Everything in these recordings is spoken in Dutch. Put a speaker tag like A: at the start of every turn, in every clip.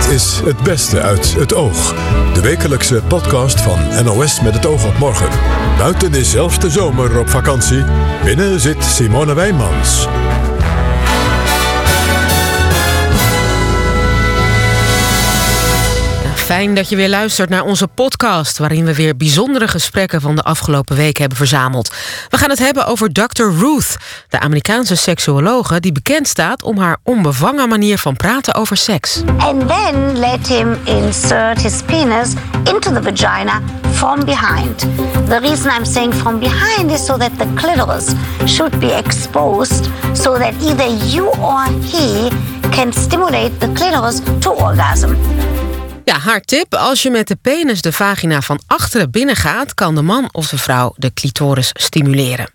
A: Dit is Het Beste uit het Oog. De wekelijkse podcast van NOS met het oog op morgen. Buiten is zelfs de zomer op vakantie. Binnen zit Simone Wijmans.
B: Fijn dat je weer luistert naar onze podcast, waarin we weer bijzondere gesprekken van de afgelopen week hebben verzameld. We gaan het hebben over Dr. Ruth, de Amerikaanse seksuologe die bekend staat om haar onbevangen manier van praten over seks.
C: And then let him insert his penis into the vagina from behind. The reason I'm saying from behind is so that the clitoris should be exposed so that either you or he can stimulate the clitoris to orgasm.
B: Ja, haar tip: als je met de penis de vagina van achteren binnengaat, kan de man of de vrouw de clitoris stimuleren.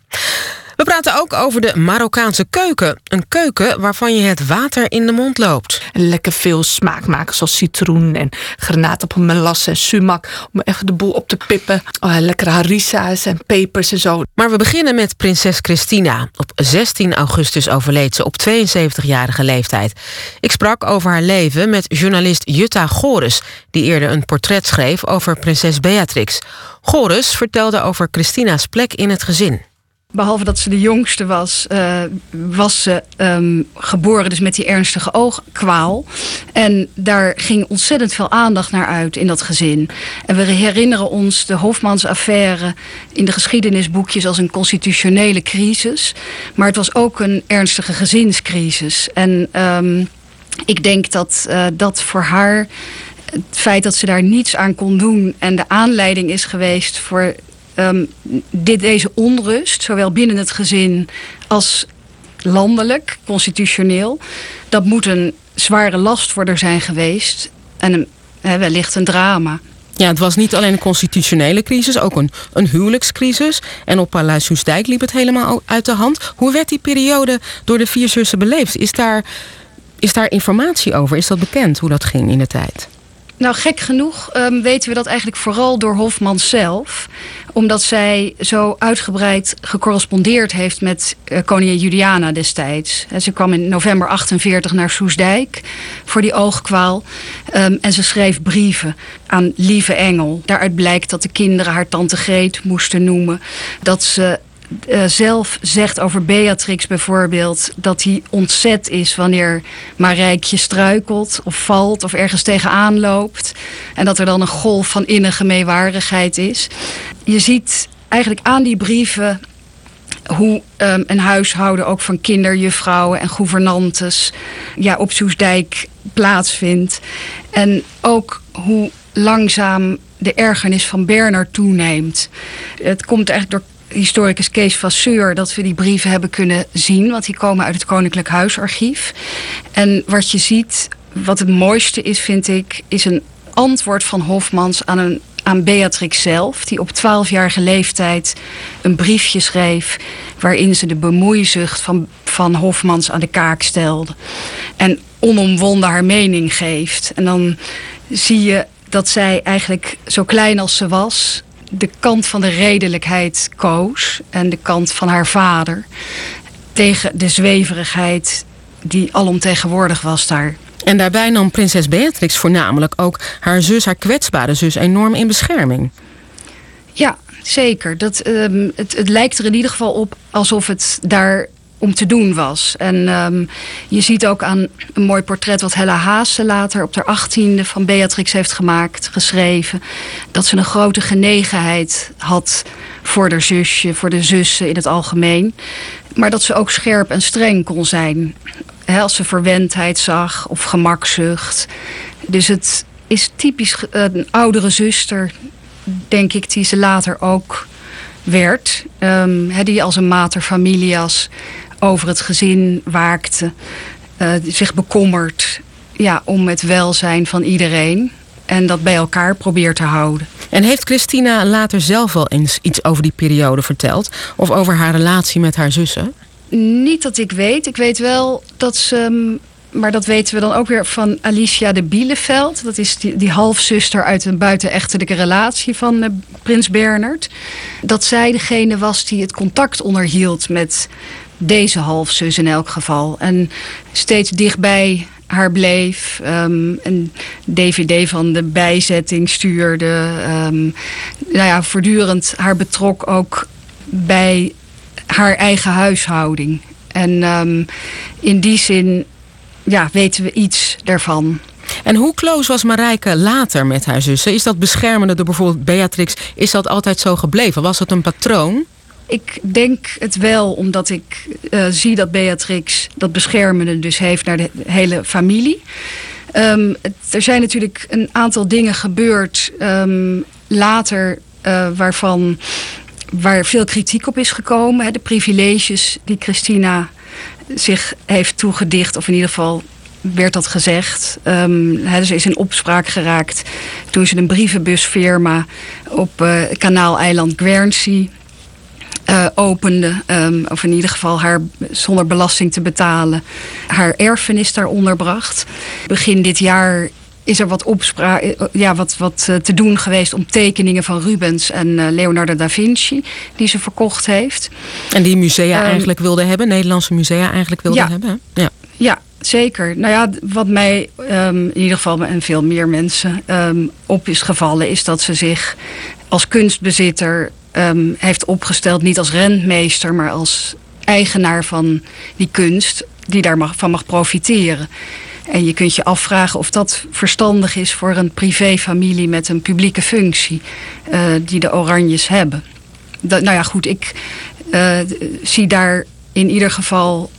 B: We praten ook over de Marokkaanse keuken. Een keuken waarvan je het water in de mond loopt.
D: Lekker veel smaak maken, zoals citroen en granaatappelmelasse en sumac. Om even de boel op te pippen. Oh, lekkere harisa's en pepers en zo.
B: Maar we beginnen met prinses Christina. Op 16 augustus overleed ze op 72-jarige leeftijd. Ik sprak over haar leven met journalist Jutta Gores... die eerder een portret schreef over prinses Beatrix. Gores vertelde over Christina's plek in het gezin.
E: Behalve dat ze de jongste was, uh, was ze um, geboren dus met die ernstige oogkwaal. En daar ging ontzettend veel aandacht naar uit in dat gezin. En we herinneren ons de Hofmansaffaire in de geschiedenisboekjes als een constitutionele crisis. Maar het was ook een ernstige gezinscrisis. En um, ik denk dat uh, dat voor haar het feit dat ze daar niets aan kon doen en de aanleiding is geweest voor um, dit, deze onrust, zowel binnen het gezin als landelijk, constitutioneel, dat moet een zware last er zijn geweest. En een, wellicht een drama.
B: Ja, het was niet alleen een constitutionele crisis, ook een, een huwelijkscrisis. En op Paleis Soesdijk liep het helemaal uit de hand. Hoe werd die periode door de vier zussen beleefd? Is daar, is daar informatie over? Is dat bekend hoe dat ging in de tijd?
E: Nou, gek genoeg um, weten we dat eigenlijk vooral door Hofman zelf. Omdat zij zo uitgebreid gecorrespondeerd heeft met uh, koningin Juliana destijds. En ze kwam in november 48 naar Soesdijk voor die oogkwaal. Um, en ze schreef brieven aan Lieve Engel. Daaruit blijkt dat de kinderen haar tante Greet moesten noemen. Dat ze uh, zelf zegt over Beatrix bijvoorbeeld... dat hij ontzet is wanneer Marijkje struikelt of valt... of ergens tegenaan loopt. En dat er dan een golf van innige meewarigheid is. Je ziet eigenlijk aan die brieven hoe um, een huishouden ook van kinderjuffrouwen en gouvernantes... Ja, op Soesdijk plaatsvindt. En ook hoe langzaam de ergernis van Bernard toeneemt. Het komt eigenlijk door historicus Kees Vasseur dat we die brieven hebben kunnen zien. Want die komen uit het Koninklijk Huisarchief. En wat je ziet, wat het mooiste is, vind ik, is een antwoord van Hofmans aan, een, aan Beatrix zelf. Die op 12-jarige leeftijd een briefje schreef. waarin ze de bemoeizucht van, van Hofmans aan de kaak stelde. En onomwonden haar mening geeft. En dan zie je dat zij eigenlijk zo klein als ze was de kant van de redelijkheid koos en de kant van haar vader tegen de zweverigheid die alomtegenwoordig was daar.
B: En daarbij nam prinses Beatrix voornamelijk ook haar zus, haar kwetsbare zus, enorm in bescherming.
E: Ja, zeker. Dat, um, het, het lijkt er in ieder geval op alsof het daar om te doen was. En um, je ziet ook aan een mooi portret wat Hella Haase later op de achttiende van Beatrix heeft gemaakt, geschreven. Dat ze een grote genegenheid had voor haar zusje, voor de zussen in het algemeen. Maar dat ze ook scherp en streng kon zijn. Als ze verwendheid zag of gemakzucht. Dus het is typisch een oudere zuster, denk ik, die ze later ook werd. He, die als een mater familias over het gezin waakte. Uh, zich bekommert ja, om het welzijn van iedereen. En dat bij elkaar probeert te houden.
B: En heeft Christina later zelf wel eens iets over die periode verteld? Of over haar relatie met haar zussen?
E: Niet dat ik weet. Ik weet wel dat ze mm, maar dat weten we dan ook weer van Alicia de Bieleveld. Dat is die, die halfzuster uit een buitenechtelijke relatie van uh, prins Bernard. Dat zij degene was die het contact onderhield met deze halfzus in elk geval. En steeds dichtbij haar bleef. Um, een dvd van de bijzetting stuurde. Um, nou ja, voortdurend haar betrok ook bij haar eigen huishouding. En um, in die zin ja, weten we iets daarvan.
B: En hoe close was Marijke later met haar zussen? Is dat beschermende door bijvoorbeeld Beatrix? Is dat altijd zo gebleven? Was het een patroon?
E: Ik denk het wel, omdat ik uh, zie dat Beatrix dat beschermende dus heeft naar de hele familie. Het, er zijn natuurlijk een aantal dingen gebeurd um, later uh, waarvan waar veel kritiek op is gekomen. Hè, de privileges die Christina zich heeft toegedicht, of in ieder geval werd dat gezegd. Um, he, ze is in opspraak geraakt toen ze een brievenbusfirma op uh, kanaaleiland Guernsey uh, opende. Um, of in ieder geval haar zonder belasting te betalen haar erfenis daaronder bracht. Begin dit jaar is er wat, opspraak, eh, ja, wat, wat te doen geweest om tekeningen van Rubens en Leonardo da Vinci, die ze verkocht heeft.
B: En die musea um, eigenlijk wilde hebben, Nederlandse musea eigenlijk wilde
E: ja,
B: hebben. Ja.
E: ja, zeker. Nou ja, wat mij um, in ieder geval en veel meer mensen um, op is gevallen, is dat ze zich als kunstbezitter um, heeft opgesteld, niet als rentmeester, maar als eigenaar van die kunst, die daar mag, van mag profiteren. En je kunt je afvragen of dat verstandig is voor een privéfamilie met een publieke functie, uh, die de Oranjes hebben. Dat, nou ja, goed, ik uh, zie daar in ieder geval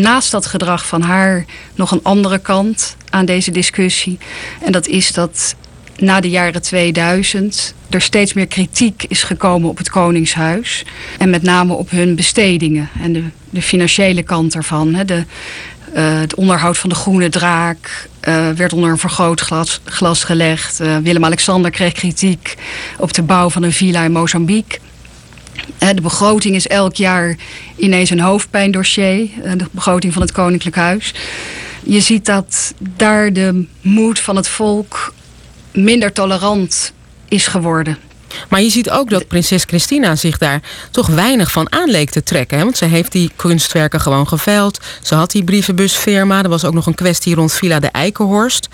E: naast dat gedrag van haar nog een andere kant aan deze discussie. En dat is dat na de jaren 2000 er steeds meer kritiek is gekomen op het Koningshuis. En met name op hun bestedingen en de, de financiële kant ervan. Hè. De, uh, het onderhoud van de Groene Draak uh, werd onder een vergrootglas glas gelegd. Uh, Willem-Alexander kreeg kritiek op de bouw van een villa in Mozambique. De begroting is elk jaar ineens een hoofdpijndossier. De begroting van het Koninklijk Huis. Je ziet dat daar de moed van het volk minder tolerant is geworden.
B: Maar je ziet ook dat prinses Christina zich daar toch weinig van aan leek te trekken. Hè? Want ze heeft die kunstwerken gewoon geveild. Ze had die brievenbusfirma. Er was ook nog een kwestie rond Villa de Eikenhorst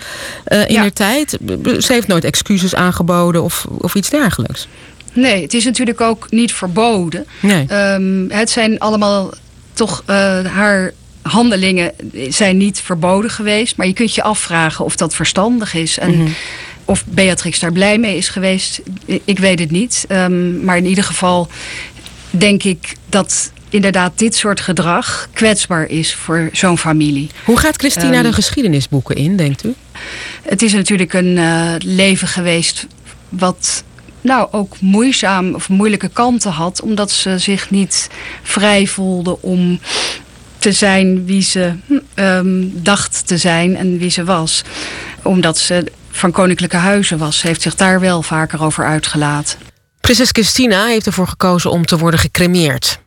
B: uh, in ja. haar tijd. Ze heeft nooit excuses aangeboden of, of iets dergelijks.
E: Nee, het is natuurlijk ook niet verboden.
B: Nee.
E: Um, het zijn allemaal toch uh, haar handelingen zijn niet verboden geweest. Maar je kunt je afvragen of dat verstandig is. En mm -hmm. Of Beatrix daar blij mee is geweest, ik weet het niet. Um, maar in ieder geval denk ik dat inderdaad dit soort gedrag kwetsbaar is voor zo'n familie.
B: Hoe gaat Christina um, de geschiedenisboeken in, denkt u?
E: Het is natuurlijk een uh, leven geweest wat nou ook moeizaam of moeilijke kanten had, omdat ze zich niet vrij voelde om te zijn wie ze um, dacht te zijn en wie ze was. Omdat ze van koninklijke huizen was. Heeft zich daar wel vaker over uitgelaten.
B: Prinses Christina heeft ervoor gekozen om te worden gecremeerd.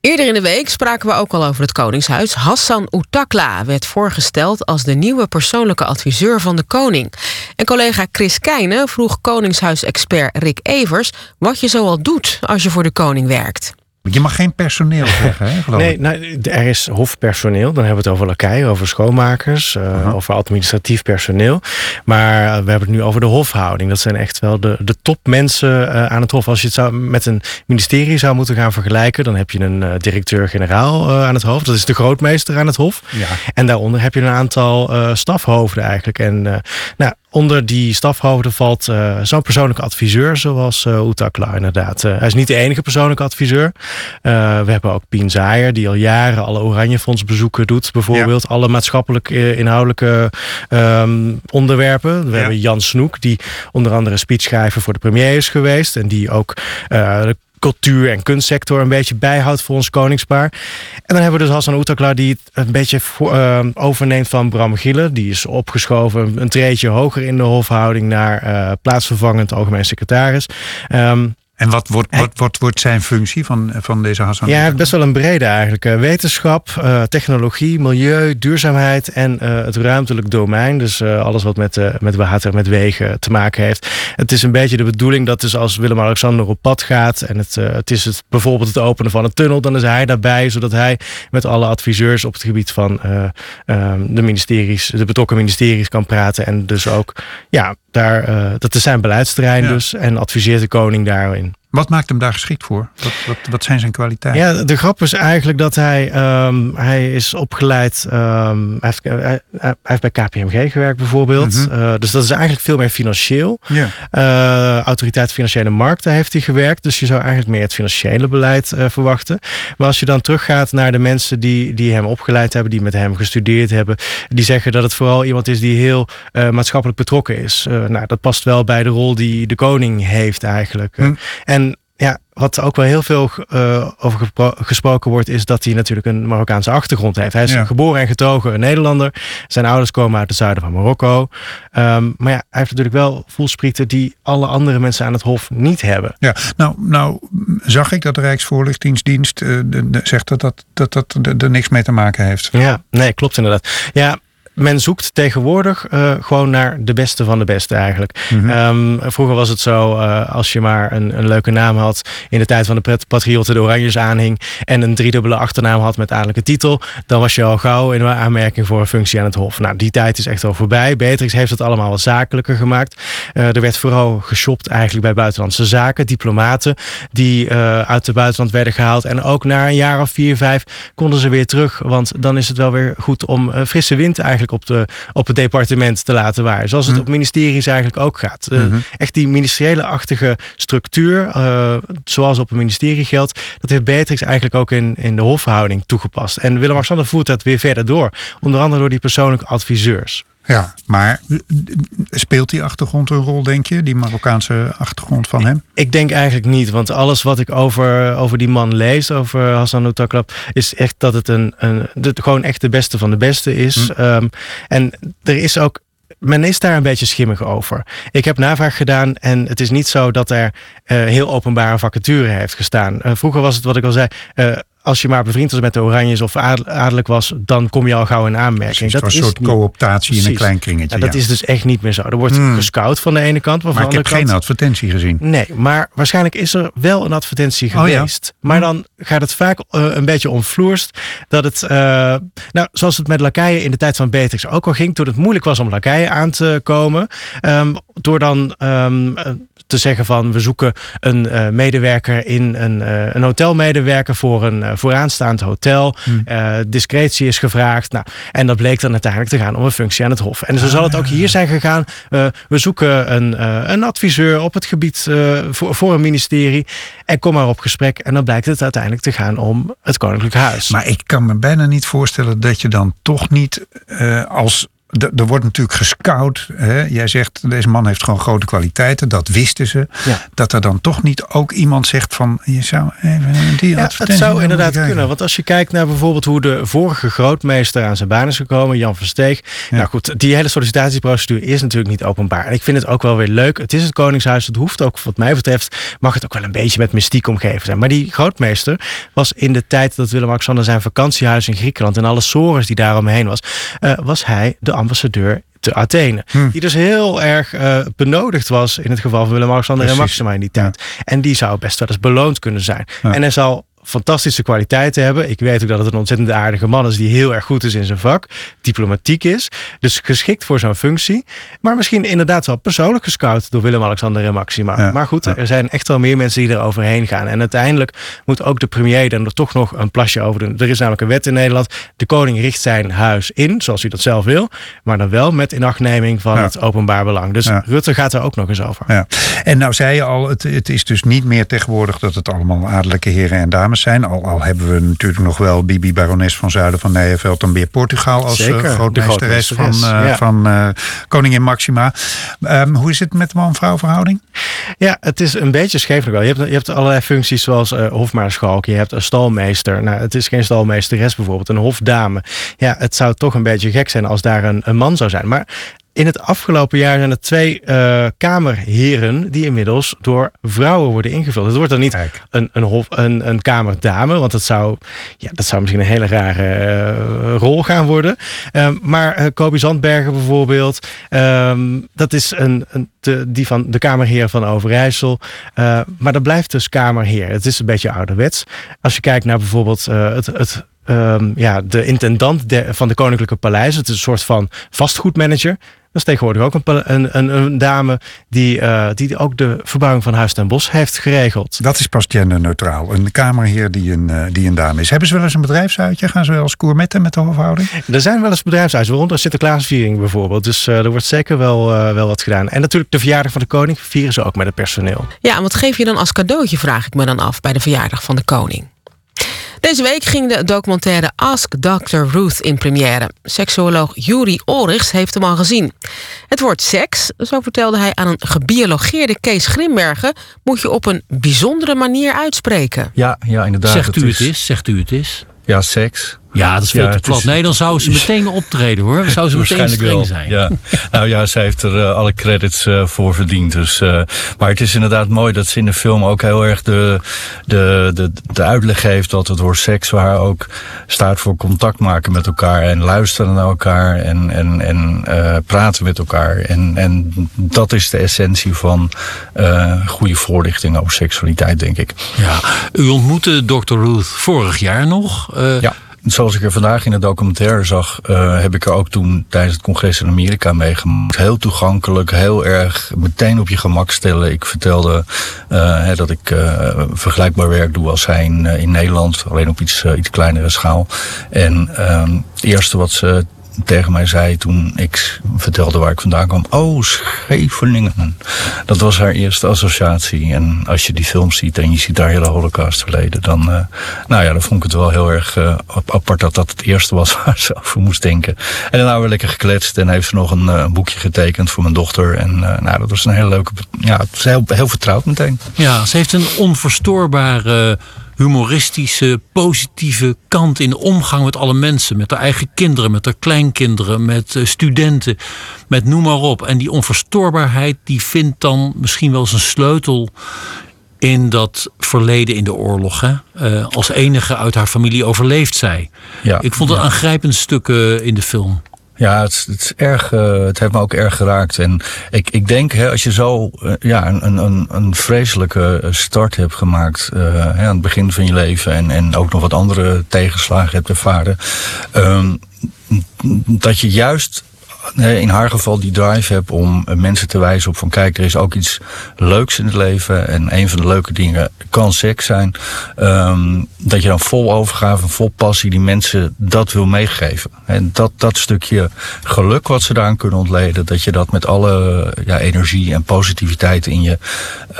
B: Eerder in de week spraken we ook al over het Koningshuis. Hassan Outakla werd voorgesteld als de nieuwe persoonlijke adviseur van de koning. En collega Chris Keijnen vroeg Koningshuisexpert Rick Evers wat je zoal doet als je voor de koning werkt.
F: Je mag geen personeel zeggen, hè, geloof
G: nee,
F: ik.
G: Nou, er is hofpersoneel. Dan hebben we het over lakai, over schoonmakers, uh, uh -huh. over administratief personeel. Maar uh, we hebben het nu over de hofhouding. Dat zijn echt wel de, de topmensen uh, aan het hof. Als je het zou, met een ministerie zou moeten gaan vergelijken, dan heb je een directeur-generaal aan het hoofd. Dat is de grootmeester aan het hof.
F: Ja.
G: En daaronder heb je een aantal stafhoofden eigenlijk. En nou, onder die stafhoofden valt uh, zo'n persoonlijke adviseur zoals uh, Outakla inderdaad. Uh, hij is niet de enige persoonlijke adviseur. we hebben ook Pien Zaaier die al jaren alle Oranjefondsbezoeken doet bijvoorbeeld. Ja. Alle maatschappelijk inhoudelijke um, onderwerpen. We ja. hebben Jan Snoek die onder andere speechschrijver voor de premier is geweest. En die ook de cultuur- en kunstsector een beetje bijhoudt voor ons koningspaar. En dan hebben we dus Hassan Outakla die het een beetje uh, overneemt van Bram Gielen. Die is opgeschoven een treetje hoger in de hofhouding naar uh, plaatsvervangend algemeen secretaris. Um,
F: En wat wordt, wat, wat wordt zijn functie van, van deze Hassan?
G: Ja, hij heeft best wel een brede eigenlijk. Eh, wetenschap, eh, technologie, milieu, duurzaamheid en eh, het ruimtelijk domein. Dus alles wat met, met water, met wegen te maken heeft. Het is een beetje de bedoeling dat dus als Willem-Alexander op pad gaat en het, het is het, bijvoorbeeld het openen van een tunnel, dan is hij daarbij, zodat hij met alle adviseurs op het gebied van ehm, de ministeries, de betrokken ministeries kan praten. En dus ook, ja, daar, dat is zijn beleidsterrein dus. En adviseert de koning daarin.
F: Wat maakt hem daar geschikt voor? Wat, wat, wat zijn zijn kwaliteiten?
G: Ja, de grap is eigenlijk dat hij, um, hij is opgeleid. Um, hij, heeft, hij, hij, heeft, bij KPMG gewerkt bijvoorbeeld. Mm -hmm. uh, dus dat is eigenlijk veel meer financieel. Uh, Autoriteit Financiële Markten heeft hij gewerkt. Dus je zou eigenlijk meer het financiële beleid uh, verwachten. Maar als je dan teruggaat naar de mensen die, die hem opgeleid hebben, die met hem gestudeerd hebben, die zeggen dat het vooral iemand is die heel maatschappelijk betrokken is. nou, dat past wel bij de rol die de koning heeft eigenlijk.
F: Mm.
G: En ja, wat ook wel heel veel uh, over gesproken wordt, is dat hij natuurlijk een Marokkaanse achtergrond heeft. Hij is
F: Ja.
G: geboren en getogen een Nederlander. Zijn ouders komen uit het zuiden van Marokko. Ehm, maar ja, hij heeft natuurlijk wel voelsprieten die alle andere mensen aan het Hof niet hebben.
F: Ja, nou, nou zag ik dat de Rijksvoorlichtingsdienst eh, de- de- zegt dat dat, dat, dat er- er niks mee te maken heeft.
G: Ja, nee, klopt inderdaad. Ja, men zoekt tegenwoordig eh, gewoon naar de beste van de beste eigenlijk.
F: Mhm.
G: Ehm, vroeger was het zo, eh, als je maar een, een leuke naam had in de tijd van de pret- patriotten, de Oranjes aanhing en een driedubbele achternaam had met adellijke titel, dan was je al gauw in aanmerking voor een functie aan het Hof. Nou, die tijd is echt al voorbij. Beatrix heeft het allemaal wat zakelijker gemaakt. Eh, er werd vooral geshopt eigenlijk bij buitenlandse zaken, diplomaten die uit het buitenland werden gehaald. En ook na een jaar of vier, vijf konden ze weer terug. Want dan is het wel weer goed om frisse wind eigenlijk op, de, op het departement te laten waaien. Zoals het
F: Mhm.
G: op ministeries eigenlijk ook gaat. Eh,
F: Mhm.
G: Echt die ministeriële-achtige structuur, eh, zoals op een ministerie geldt, dat heeft Beatrix eigenlijk ook in, in de hofverhouding toegepast. En Willem-Alexander voert dat weer verder door. Onder andere door die persoonlijke adviseurs.
F: Ja, maar speelt die achtergrond een rol, denk je? Die Marokkaanse achtergrond van hem?
G: Ik denk eigenlijk niet, want alles wat ik over, over die man lees, over Hassan Outaklap, is echt dat het een, een gewoon echt de beste van de beste is. Ehm, en er is ook. Men is daar een beetje schimmig over. Ik heb navraag gedaan en het is niet zo dat er eh, heel openbare vacature heeft gestaan. Eh, vroeger was het wat ik al zei. eh, als je maar bevriend was met de Oranjes of adel- adellijk was, dan kom je al gauw in aanmerking.
F: Precies, het was een soort cooptatie in een klein kringetje.
G: Ja, dat
F: ja.
G: is dus echt niet meer zo. Er wordt
F: Hmm.
G: gescout van de ene kant, maar,
F: maar ik heb geen advertentie gezien.
G: Nee, maar waarschijnlijk is er wel een advertentie
F: Oh ja?
G: geweest. Maar dan gaat het vaak eh, een beetje omvloerst. Dat het, eh, nou, zoals het met lakeien in de tijd van Beatrix ook al ging. Toen het moeilijk was om lakeien aan te komen. ehm, door dan ehm, eh, te zeggen van we zoeken een medewerker in een, een hotelmedewerker voor een vooraanstaand hotel.
F: Hmm.
G: Eh, discretie is gevraagd. Nou, en dat bleek dan uiteindelijk te gaan om een functie aan het Hof. En zo zal het ook hier zijn gegaan. Eh, we zoeken een, eh, een adviseur op het gebied eh, voor, voor een ministerie. En kom maar op gesprek. En dan blijkt het uiteindelijk te gaan om het Koninklijk Huis.
F: Maar ik kan me bijna niet voorstellen dat je dan toch niet eh, als. Er wordt natuurlijk gescout. Hè? Jij zegt, deze man heeft gewoon grote kwaliteiten. Dat wisten ze.
G: Ja.
F: Dat er dan toch niet ook iemand zegt van... je zou even die
G: Ja, het zou inderdaad
F: kijken.
G: kunnen. Want als je kijkt naar bijvoorbeeld hoe de vorige grootmeester aan zijn baan is gekomen, Jan Versteeg.
F: Ja.
G: Nou goed, die hele sollicitatieprocedure is natuurlijk niet openbaar. En ik vind het ook wel weer leuk. Het is het Koningshuis. Het hoeft ook, wat mij betreft, mag het ook wel een beetje met mystiek omgeven zijn. Maar die grootmeester was in de tijd dat Willem-Alexander zijn vakantiehuis in Griekenland en alle sores die daaromheen was, eh, was hij de ambassadeur te Athene.
F: Hm.
G: Die dus heel erg eh, benodigd was in het geval van Willem-Alexander en. Maxima in die tijd. En die zou best wel eens beloond kunnen zijn.
F: Ja.
G: En hij zal fantastische kwaliteiten hebben. Ik weet ook dat het een ontzettend aardige man is die heel erg goed is in zijn vak. Diplomatiek is. Dus geschikt voor zo'n functie. Maar misschien inderdaad wel persoonlijk gescout door Willem-Alexander en Maxima.
F: Ja.
G: Maar goed,
F: Ja.
G: er zijn echt wel meer mensen die er overheen gaan. En uiteindelijk moet ook de premier dan er toch nog een plasje over doen. Er is namelijk een wet in Nederland. De koning richt zijn huis in, zoals hij dat zelf wil. Maar dan wel met inachtneming van
F: Ja.
G: het openbaar belang. Dus. Rutte gaat er ook nog eens over.
F: Ja. En nou zei je al, het, het is dus niet meer tegenwoordig dat het allemaal adellijke heren en dames zijn. Al, al hebben we natuurlijk nog wel Bibi Barones van Zuiden van Nijenveld en Beer Portugal als eh,
G: Zeker,
F: grootmeesteres van, eh,
G: ja.
F: van eh, koningin Maxima. Ehm, hoe is het met de man-vrouw verhouding?
G: Ja, het is een beetje scheef nog wel. Je hebt, je hebt allerlei functies zoals eh hofmaarschalk. Je hebt een stalmeester. Nou, het is geen stalmeesteres bijvoorbeeld. Een hofdame. Ja, het zou toch een beetje gek zijn als daar een, een man zou zijn. Maar in het afgelopen jaar zijn er twee uh, kamerheren die inmiddels door vrouwen worden ingevuld. Het wordt dan niet een, een, hof, een, een kamerdame, want dat zou, ja, dat zou misschien een hele rare uh, rol gaan worden. Uh, maar uh, Kobi Zandbergen bijvoorbeeld, ehm, dat is een, een de, die van de Kamerheer van Overijssel. maar dat blijft dus Kamerheer. Het is een beetje ouderwets. Als je kijkt naar bijvoorbeeld het, het um, ja, de intendant de, van de Koninklijke Paleis. Het is een soort van vastgoedmanager. Dat is tegenwoordig ook een, een, een dame die, uh, die ook de verbouwing van Huis ten Bos heeft geregeld.
F: Dat is pas genderneutraal. Een kamerheer die een, uh, die een dame is. Hebben ze wel eens een bedrijfsuitje? Gaan ze wel eens koermetten met de hofhouding?
G: Er zijn wel eens bedrijfsuitjes, waaronder Sinterklaasviering bijvoorbeeld. Dus uh, er wordt zeker wel, wel wat gedaan. En natuurlijk de verjaardag van de koning vieren ze ook met het personeel.
B: Ja, en wat geef je dan als cadeautje, vraag ik me dan af, bij de verjaardag van de koning? Deze week ging de documentaire Ask Dr. Ruth in première. Seksuoloog Juri Orichs heeft hem al gezien. Het woord seks, zo vertelde hij aan een gebiologeerde Kees Grimbergen... moet je op een bijzondere manier uitspreken.
H: Ja, ja inderdaad.
I: Zegt u het is, zegt u het is.
H: Ja, seks.
I: Ja, dat is veel te plat. Nee, dan zou ze meteen optreden hoor. Dan zou ze meteen streng wel. zijn.
H: Ja. nou ja, zij heeft er uh, alle credits uh, voor verdiend. Dus, uh, maar het is inderdaad mooi dat ze in de film ook heel erg de, de, de, de uitleg geeft dat het woord seks waar ook staat voor contact maken met elkaar en luisteren naar elkaar en, en, en praten met elkaar. En, en dat is de essentie van goede voorlichting over seksualiteit, denk ik.
I: Ja, u ontmoette Dr. Ruth vorig jaar nog.
H: ja zoals ik er vandaag in de documentaire zag, uh, heb ik er ook toen tijdens het congres in Amerika meegemaakt. Heel toegankelijk, heel erg meteen op je gemak stellen. Ik vertelde uh, dat ik uh, vergelijkbaar werk doe als zij in, in Nederland, alleen op iets, iets kleinere schaal. En um, het eerste wat ze tegen mij zei toen ik vertelde waar ik vandaan kwam. Oh, Scheveningen. Dat was haar eerste associatie. En als je die film ziet en je ziet daar hele holocaust verleden, dan, uh, nou ja, dan vond ik het wel heel erg uh, apart dat dat het eerste was waar ze over moest denken. En daarna weer lekker gekletst en heeft ze nog een uh, boekje getekend voor mijn dochter. En nou, dat was een hele leuke, ja, is heel, heel vertrouwd meteen.
I: Ja, ze heeft een onverstoorbare humoristische, positieve kant in de omgang met alle mensen. Met haar eigen kinderen, met haar kleinkinderen, met eh, studenten, met noem maar op. En die onverstoorbaarheid die vindt dan misschien wel zijn sleutel in dat verleden in de oorlog. Hè? Uh, als enige uit haar familie overleeft zij. Ja, Ik vond het ja. aangrijpend stuk uh, in de film.
H: Ja, het, het, is erg, uh, het heeft me ook erg geraakt. En ik, ik denk, hè, als je zo uh, ja, een, een, een vreselijke start hebt gemaakt hè, aan het begin van je leven en, en ook nog wat andere tegenslagen hebt ervaren, um, dat je juist in haar geval die drive heb om mensen te wijzen op van kijk, er is ook iets leuks in het leven. En een van de leuke dingen kan seks zijn. Um, dat je dan vol overgave, vol passie die mensen dat wil meegeven. En dat, dat stukje geluk wat ze daaraan kunnen ontleden, dat je dat met alle ja, energie en positiviteit in je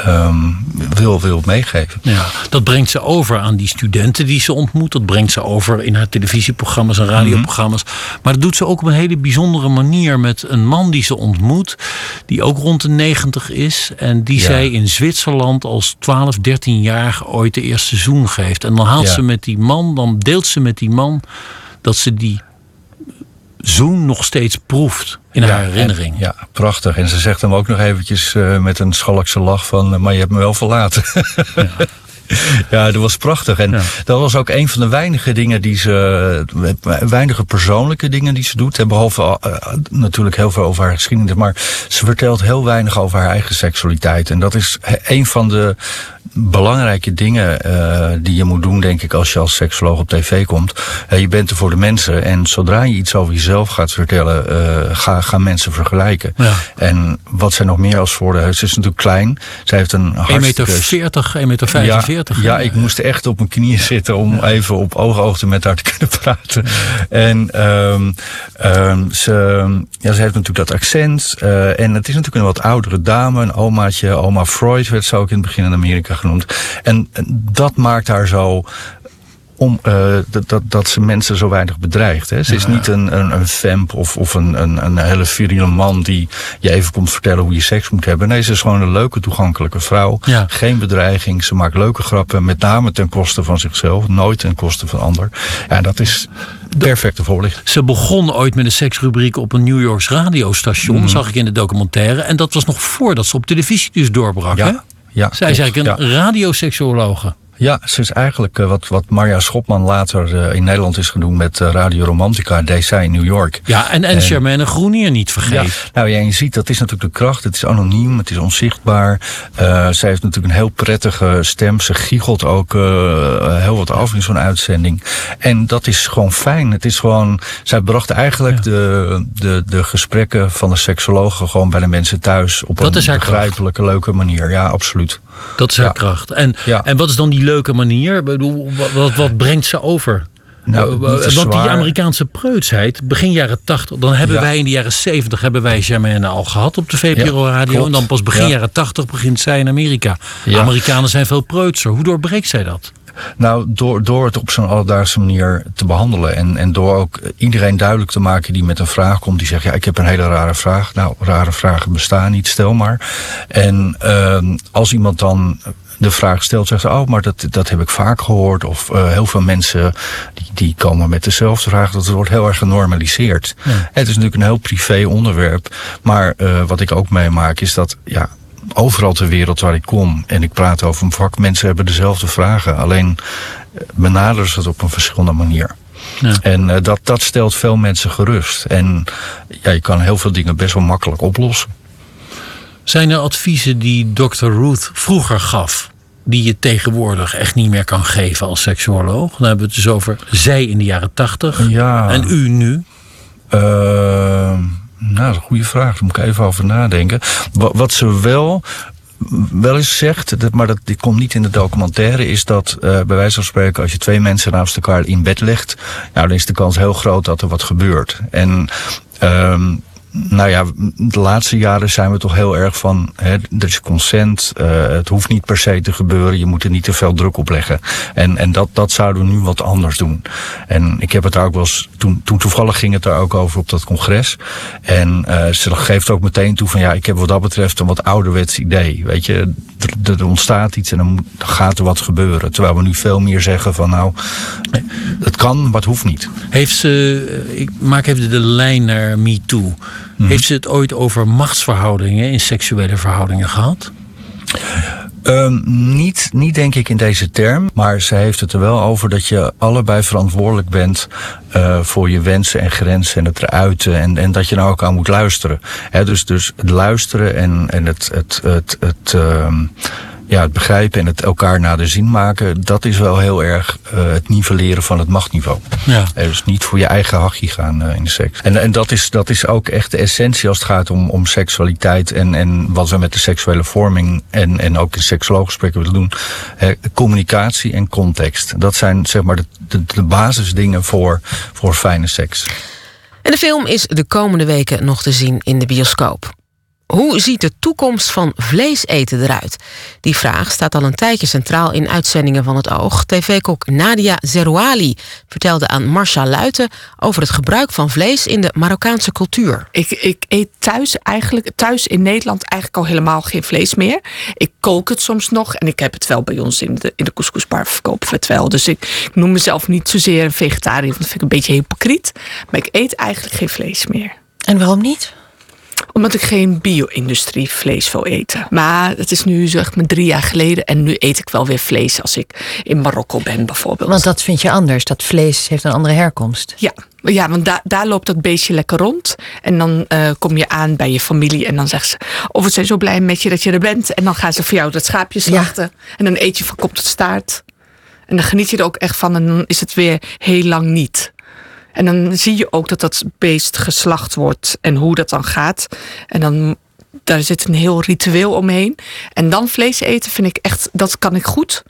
H: um, wil, wil meegeven.
I: Ja, dat brengt ze over aan die studenten die ze ontmoet. Dat brengt ze over in haar televisieprogramma's en radioprogramma's. Mm -hmm. Maar dat doet ze ook op een hele bijzondere manier met een man die ze ontmoet, die ook rond de 90 is. En die ja. zij in Zwitserland als 12, 13-jarige ooit de eerste zoen geeft. En dan haalt ja. ze met die man, dan deelt ze met die man dat ze die zoen nog steeds proeft in ja, haar herinnering.
H: En, ja, prachtig. En ze zegt hem ook nog eventjes uh, met een schalkse lach van... maar je hebt me wel verlaten. Ja. Ja, dat was prachtig. En ja. dat was ook een van de weinige dingen die ze. weinige persoonlijke dingen die ze doet. Behalve uh, natuurlijk heel veel over haar geschiedenis. Maar ze vertelt heel weinig over haar eigen seksualiteit. En dat is een van de belangrijke dingen uh, die je moet doen, denk ik, als je als seksoloog op tv komt. Uh, je bent er voor de mensen. En zodra je iets over jezelf gaat vertellen, uh, ga, gaan mensen vergelijken. Ja. En wat zij nog meer als voordeel heeft, ze is natuurlijk klein. Zij heeft een
I: 1,40 meter, 40, 1,45 meter. 45,
H: ja, ja, ik moest echt op mijn knieën zitten om ja. even op oog-oogte met haar te kunnen praten. En um, um, ze, ja, ze heeft natuurlijk dat accent. en het is natuurlijk een wat oudere dame, een omaatje. Oma Freud werd ze ook in het begin in Amerika genoemd. En dat maakt haar zo om, uh, dat, dat ze mensen zo weinig bedreigt. Hè. Ze is niet een, een, een vamp of, of een, een, een hele viriele man die je even komt vertellen hoe je seks moet hebben. Nee, ze is gewoon een leuke, toegankelijke vrouw.
I: Ja.
H: Geen bedreiging. Ze maakt leuke grappen, met name ten koste van zichzelf. Nooit ten koste van ander. Ja, dat is perfecte voorlichting.
I: Ze begon ooit met een seksrubriek op een New Yorks radiostation,
H: Mhm.
I: zag ik in de documentaire. En dat was nog voordat ze op televisie dus doorbrak. Hè?
H: Ja,
I: Zij is
H: klopt.
I: eigenlijk een radioseksuologe.
H: Ja, ze is eigenlijk eh, wat, wat Marja Schopman later eh, in Nederland is genoemd met eh, Radio Romantica, zij in New York.
I: Ja, en, en Charmaine Groenier niet vergeten.
H: Ja, nou ja, en je ziet, dat is natuurlijk de kracht. Het is anoniem, het is onzichtbaar. Zij heeft natuurlijk een heel prettige stem. Ze giechelt ook heel wat af in zo'n uitzending. En dat is gewoon fijn. Het is gewoon, zij bracht eigenlijk de, de, de gesprekken van de seksologen gewoon bij de mensen thuis. Op
I: Dat
H: een begrijpelijke, leuke manier. Ja, absoluut.
I: Dat is haar
H: Ja.
I: kracht. En,
H: Ja.
I: en wat is dan die leuke manier? Ik bedoel, wat, wat, brengt ze over?
H: Nou,
I: Eh, Want die. Amerikaanse preutsheid, begin jaren 80, dan hebben
H: Ja.
I: wij in de jaren 70 hebben wij Germaine al gehad op de VPRO radio. En dan pas begin
H: Ja.
I: jaren 80 begint zij in Amerika. Amerikanen zijn veel preutser. Hoe doorbreekt zij dat?
H: Nou, door, door het op zo'n alledaagse manier te behandelen. En, en door ook iedereen duidelijk te maken die met een vraag komt. Die zegt, ja, ik heb een hele rare vraag. Nou, rare vragen bestaan niet, stel maar. En ehm, als iemand dan de vraag stelt, zegt ze, oh, maar dat, dat heb ik vaak gehoord. Of eh, heel veel mensen die, die komen met dezelfde vraag. Dat wordt heel erg genormaliseerd. Het is natuurlijk een heel privé onderwerp. Maar eh, wat ik ook meemaak is dat, ja, overal ter wereld waar ik kom en ik praat over een vak, mensen hebben dezelfde vragen. Alleen eh, benaderen ze het op een verschillende manier.
I: Ja.
H: En eh, dat, dat stelt veel mensen gerust. En ja, je kan heel veel dingen best wel makkelijk oplossen.
I: Zijn er adviezen die Dr. Ruth vroeger gaf, die je tegenwoordig echt niet meer kan geven als seksuoloog? Dan hebben we het dus over zij in de jaren 80
H: Ja.
I: en u nu.
H: Eh, nou, dat is een goede vraag. Daar moet ik even over nadenken. Wat, ze wel, wel eens zegt, dat, maar dat die komt niet in de documentaire, is dat eh, bij wijze van spreken, als je twee mensen naast elkaar in bed legt, nou, dan is de kans heel groot dat er wat gebeurt. En ehm, nou ja, de laatste jaren zijn we toch heel erg van, hè, er is consent, eh, het hoeft niet per se te gebeuren, je moet er niet te veel druk op leggen. En, en dat, dat zouden we nu wat anders doen. En ik heb het daar ook wel eens, toen, toen toevallig ging het daar ook over op dat congres. En eh, ze geeft ook meteen toe van, ja, ik heb wat dat betreft een wat ouderwets idee. Weet je, er, er ontstaat iets en dan, gaat er wat gebeuren. Terwijl we nu veel meer zeggen van, nou, het kan, maar het hoeft niet.
I: Heeft ze, ik maak even de lijn naar MeToo.
H: Mhm.
I: Heeft ze het ooit over machtsverhoudingen in seksuele verhoudingen gehad?
H: Ehm, niet, niet denk ik in deze term, maar ze heeft het er wel over dat je allebei verantwoordelijk bent eh, voor je wensen en grenzen en het eruiten en, en dat je naar elkaar moet luisteren. Dus, dus het luisteren en, en het, het, het, het, ehm, ja, het begrijpen en het elkaar naar de zin maken, dat is wel heel erg eh, het nivelleren van het machtniveau.
I: Ja.
H: Eh, dus niet voor je eigen hachje gaan eh, in de seks. En, en dat, is, dat is ook echt de essentie als het gaat om, om seksualiteit en, en wat we met de seksuele vorming en, en ook in seksuolooggesprekken willen doen. Eh, communicatie en context. Dat zijn zeg maar de, de, de basisdingen voor, voor fijne seks.
B: En de film is de komende weken nog te zien in de bioscoop. Hoe ziet de toekomst van vlees eten eruit? Die vraag staat al een tijdje centraal in uitzendingen van het Oog. TV-kok Nadia Zerouali vertelde aan Marcia Luiten over het gebruik van vlees in de Marokkaanse cultuur.
D: Ik, ik eet thuis eigenlijk, thuis in Nederland eigenlijk al helemaal geen vlees meer. Ik kook het soms nog en ik heb het wel bij ons in de, in de couscousbar verkopen we het wel. Dus ik, ik noem mezelf niet zozeer een vegetariër, want dat vind ik een beetje hypocriet. Maar ik eet eigenlijk geen vlees meer.
J: En waarom niet?
D: Omdat ik geen bio-industrie vlees wil eten. Maar het is nu zeg maar drie jaar geleden en nu eet ik wel weer vlees als ik in Marokko ben bijvoorbeeld.
J: Want dat vind je anders. Dat vlees heeft een andere herkomst.
D: Ja, ja want daar daar loopt dat beestje lekker rond. En dan eh, kom je aan bij je familie en dan zeggen ze... oh, we zijn zo blij met je dat je er bent. En dan gaan ze voor jou dat schaapje slachten. En dan eet je van kop tot staart. En dan geniet je er ook echt van en dan is het weer heel lang niet. En dan zie je ook dat dat beest geslacht wordt en hoe dat dan gaat. En dan daar zit een heel ritueel omheen. En dan vlees eten vind ik echt, dat kan ik goed.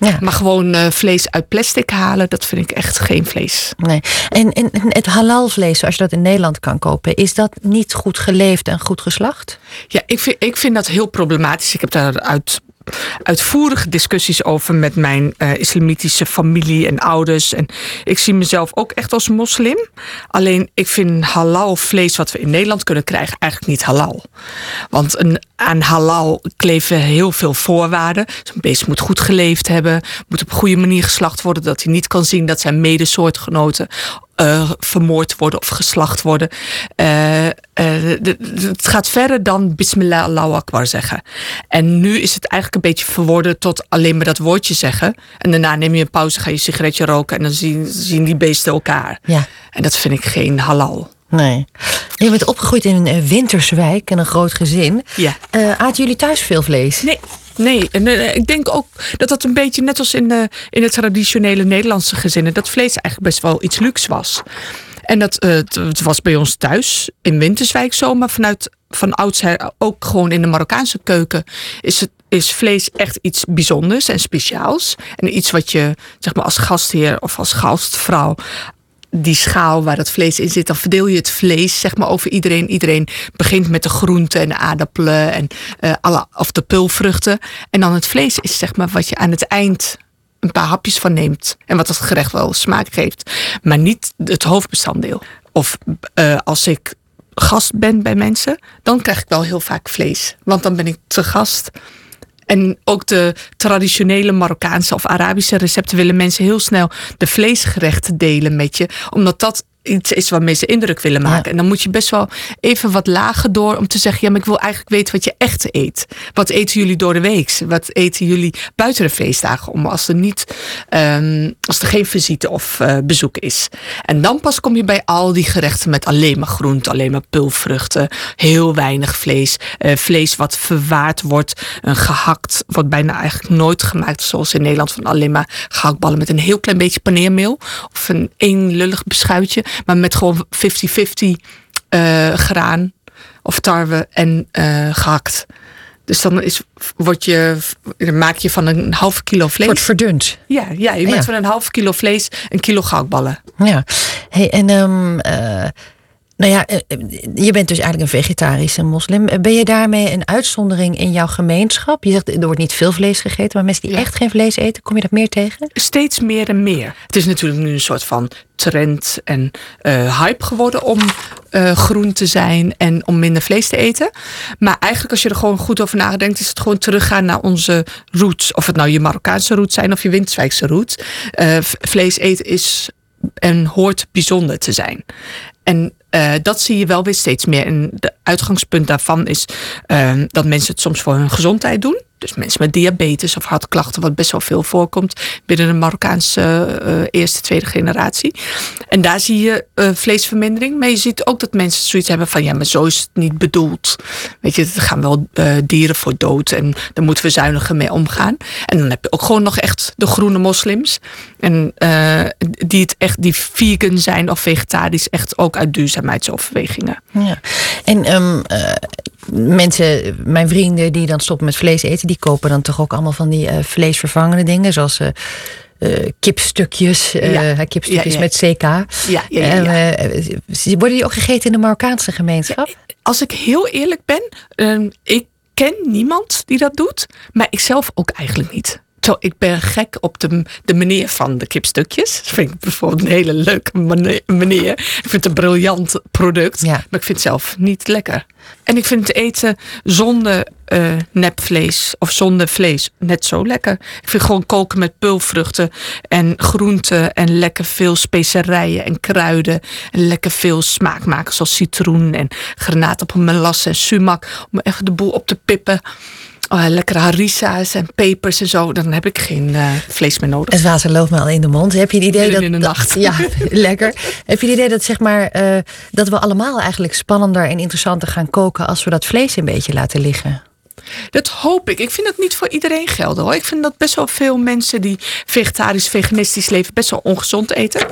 J: Ja.
D: Maar gewoon eh, vlees uit plastic halen, dat vind ik echt geen vlees.
J: Nee. En, en en het halalvlees, zoals je dat in Nederland kan kopen, is dat niet goed geleefd en goed geslacht?
D: Ja, ik vind, ik vind dat heel problematisch. Ik heb daar uit uitvoerige discussies over met mijn uh, islamitische familie en ouders. En ik zie mezelf ook echt als moslim. Alleen ik vind halal vlees wat we in Nederland kunnen krijgen eigenlijk niet halal. Want een, aan halal kleven heel veel voorwaarden. Dus een beest moet goed geleefd hebben, moet op een goede manier geslacht worden, dat hij niet kan zien dat zijn medesoortgenoten uh, vermoord worden of geslacht worden. Uh, uh, het gaat verder dan Bismillah Allahu Akbar zeggen. En nu is het eigenlijk een beetje verworden tot alleen maar dat woordje zeggen. En daarna neem je een pauze, ga je sigaretje roken en dan zien, zien die beesten elkaar. Ja. En dat vind ik geen halal.
J: Nee. Je bent opgegroeid in een Winterswijk en een groot gezin. Ja. Uh, aten jullie thuis veel vlees?
D: Nee. Nee, en eh, ik denk ook dat dat een beetje net als in, de, in het traditionele Nederlandse gezinnen, dat vlees eigenlijk best wel iets luxe was. En dat uh, het was bij ons thuis in Winterswijk zo, maar vanuit van oudsher ook gewoon in de Marokkaanse keuken is het is vlees echt iets bijzonders en speciaals. En iets wat je zeg maar, als gastheer of als gastvrouw die schaal waar het vlees in zit, dan verdeel je het vlees zeg maar, over iedereen. Iedereen begint met de groenten en de aardappelen en uh, alle, of de pulvruchten. En dan het vlees is zeg maar wat je aan het eind een paar hapjes van neemt. En wat het gerecht wel smaak geeft. Maar niet het hoofdbestanddeel. Of uh, als ik gast ben bij mensen, dan krijg ik wel heel vaak vlees. Want dan ben ik te gast. En ook de traditionele Marokkaanse of Arabische recepten willen mensen heel snel de vleesgerechten delen met je. Omdat dat iets is waar mensen indruk willen maken. En dan moet je best wel even wat lager door om te zeggen: ja, maar ik wil eigenlijk weten wat je echt eet. Wat eten jullie door de week? Wat eten jullie buiten de feestdagen? Om als er niet, um, als er geen visite of uh, bezoek is. En dan pas kom je bij al die gerechten met alleen maar groenten, alleen maar pulvruchten, heel weinig vlees, uh, vlees wat verwaard wordt, een gehakt, wordt bijna eigenlijk nooit gemaakt zoals in Nederland van alleen maar gehaktballen met een heel klein beetje paneermeel of een één lullig beschuitje maar met gewoon 50-50 uh, eh, graan of tarwe en uh, gehakt. Dus dan is, word je, dan maak je van een half kilo vlees.
J: Wordt verdund.
D: Ja, ja je maakt van een half kilo vlees een kilo gehaktballen.
J: Ja, hey, en um, nou ja, eh, eh, je bent dus eigenlijk een vegetarische moslim. Ben je daarmee een uitzondering in jouw gemeenschap? Je zegt er wordt niet veel vlees gegeten, maar mensen die echt geen vlees eten, kom je dat meer tegen?
D: Steeds meer en meer. Het is natuurlijk nu een soort van trend en uh, hype geworden om uh, groen te zijn en om minder vlees te eten. Maar eigenlijk als je er gewoon goed over nadenkt, is het gewoon teruggaan naar onze roots. Of het nou je Marokkaanse roots zijn of je Winterswijkse roots. Uh, vlees eten is en hoort bijzonder te zijn. En uh, dat zie je wel weer steeds meer. En de uitgangspunt daarvan is uh, dat mensen het soms voor hun gezondheid doen. Dus mensen met diabetes of hartklachten, wat best wel veel voorkomt binnen de Marokkaanse uh, eerste, tweede generatie. En daar zie je uh, vleesvermindering. Maar je ziet ook dat mensen zoiets hebben van ja, maar zo is het niet bedoeld. Weet je, er gaan wel dieren voor dood en daar moeten we zuiniger mee omgaan. En dan heb je ook gewoon nog echt de groene moslims. En die het echt, die vegan zijn of vegetarisch, echt ook uit duurzaamheidsoverwegingen.
J: Ja. En um, mensen, mijn vrienden die dan stoppen met vlees eten, die kopen dan toch ook allemaal van die uh, vleesvervangende dingen, zoals uh, uh, kipstukjes, ja. kipstukjes ja, ja. met CK. Ja, ja, worden die ook gegeten in de Marokkaanse gemeenschap?
D: Als ik heel eerlijk ben, ehm, ik ken niemand die dat doet, maar ik zelf ook eigenlijk niet. Zo, ik ben gek op de, de manier van de kipstukjes. Dat vind ik bijvoorbeeld een hele leuke manier. Ik vind het een briljant product. Maar ik vind het zelf niet lekker. En ik vind het eten zonder uh, nepvlees of zonder vlees net zo lekker. Ik vind gewoon koken met pulvruchten en groenten en lekker veel specerijen en kruiden. En lekker veel smaak maken zoals citroen en granaatappelmelasse en sumac. Om even de boel op te pippen oh, lekkere harisa's en pepers en zo, dan heb ik geen uh, vlees meer nodig.
J: Het water loopt me al in de mond. Heb je het idee dat.
D: in de nacht.
J: Ja, lekker. Heb je het idee dat, zeg maar, uh, dat we allemaal eigenlijk spannender en interessanter gaan koken als we dat vlees een beetje laten liggen?
D: Dat hoop ik. Ik vind dat niet voor iedereen gelden hoor. Ik vind dat best wel veel mensen die vegetarisch, veganistisch leven best wel ongezond eten.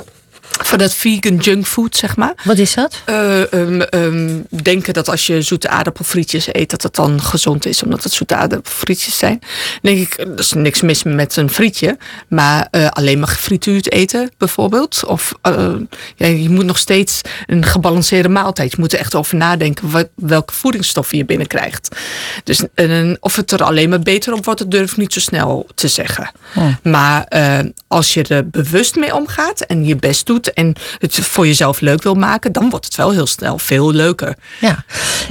D: Van dat vegan junkfood, zeg maar.
J: Wat is dat?
D: Uh, um, denken dat als je zoete aardappelfrietjes eet, dat het dan gezond is, omdat het zoete aardappelfrietjes zijn. denk ik, er is niks mis met een frietje. Maar uh, alleen maar gefrituurd eten, bijvoorbeeld. Of uh, ja, je moet nog steeds een gebalanceerde maaltijd. Je moet er echt over nadenken wat, welke voedingsstoffen je binnenkrijgt. Dus of het er alleen maar beter op wordt, dat durf ik niet zo snel te zeggen. Maar als je er bewust mee omgaat en je best doet en het voor jezelf leuk wil maken, dan wordt het wel heel snel veel leuker.
J: Ja,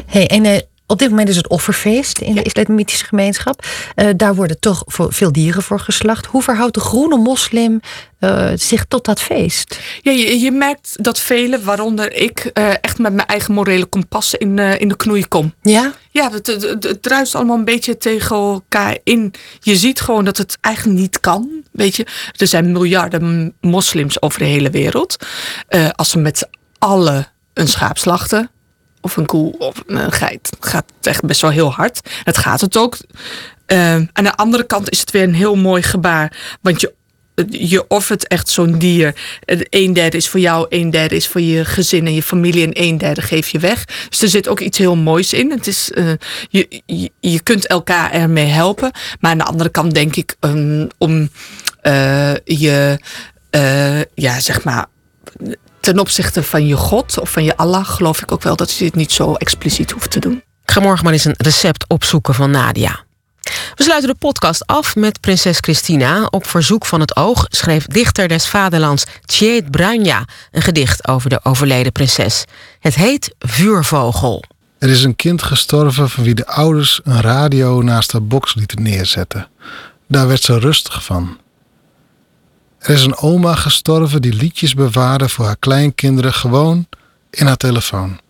J: hey, en uh, op dit moment is het offerfeest in de islamitische gemeenschap. Uh, daar worden toch veel dieren voor geslacht. Hoe verhoudt de groene moslim uh, zich tot dat feest?
D: Ja, je, je merkt dat velen, waaronder ik, uh, echt met mijn eigen morele kompas in, in de knoei kom.
J: Ja?
D: Ja, het, het, het, het druist allemaal een beetje tegen elkaar in. Je ziet gewoon dat het eigenlijk niet kan. Weet je, er zijn miljarden moslims over de hele wereld. als we met z'n allen een schaap slachten, of een koe of een geit. Het gaat echt best wel heel hard. Het gaat het ook. Uh, aan de andere kant is het weer een heel mooi gebaar. Want je, je offert echt zo'n dier. Een derde is voor jou, een derde is voor je gezin en je familie. En een derde geef je weg. Dus er zit ook iets heel moois in. Het is, uh, je, je, kunt elkaar ermee helpen. Maar aan de andere kant denk ik um, om uh, je, ja, zeg maar ten opzichte van je God of van je Allah geloof ik ook wel dat je dit niet zo expliciet hoeft te doen.
B: Ik ga morgen maar eens een recept opzoeken van Nadia. We sluiten de podcast af met prinses Christina. Op verzoek van het oog schreef dichter des vaderlands Tjeet Branja een gedicht over de overleden prinses. Het heet Vuurvogel.
K: Er is een kind gestorven van wie de ouders een radio naast haar box lieten neerzetten. Daar werd ze rustig van. Er is een oma gestorven die liedjes bewaarde voor haar kleinkinderen gewoon in haar telefoon.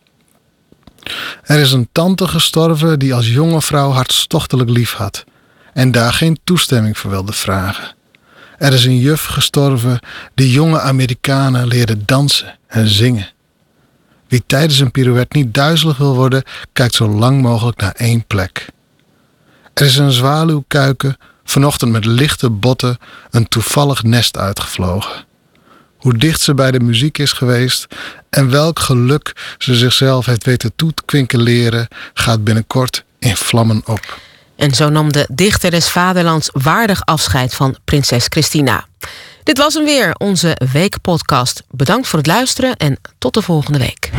K: Er is een tante gestorven die als jonge vrouw hartstochtelijk lief had en daar geen toestemming voor wilde vragen. Er is een juf gestorven die jonge Amerikanen leerde dansen en zingen. Wie tijdens een pirouette niet duizelig wil worden, kijkt zo lang mogelijk naar één plek. Er is een zwaluwkuiken vanochtend met lichte botten een toevallig nest uitgevlogen. Hoe dicht ze bij de muziek is geweest en welk geluk ze zichzelf heeft weten toe te kwinkeleren, gaat binnenkort in vlammen op.
B: En zo nam de dichter des vaderlands waardig afscheid van prinses Christina. Dit was hem weer, onze weekpodcast. Bedankt voor het luisteren en tot de volgende week.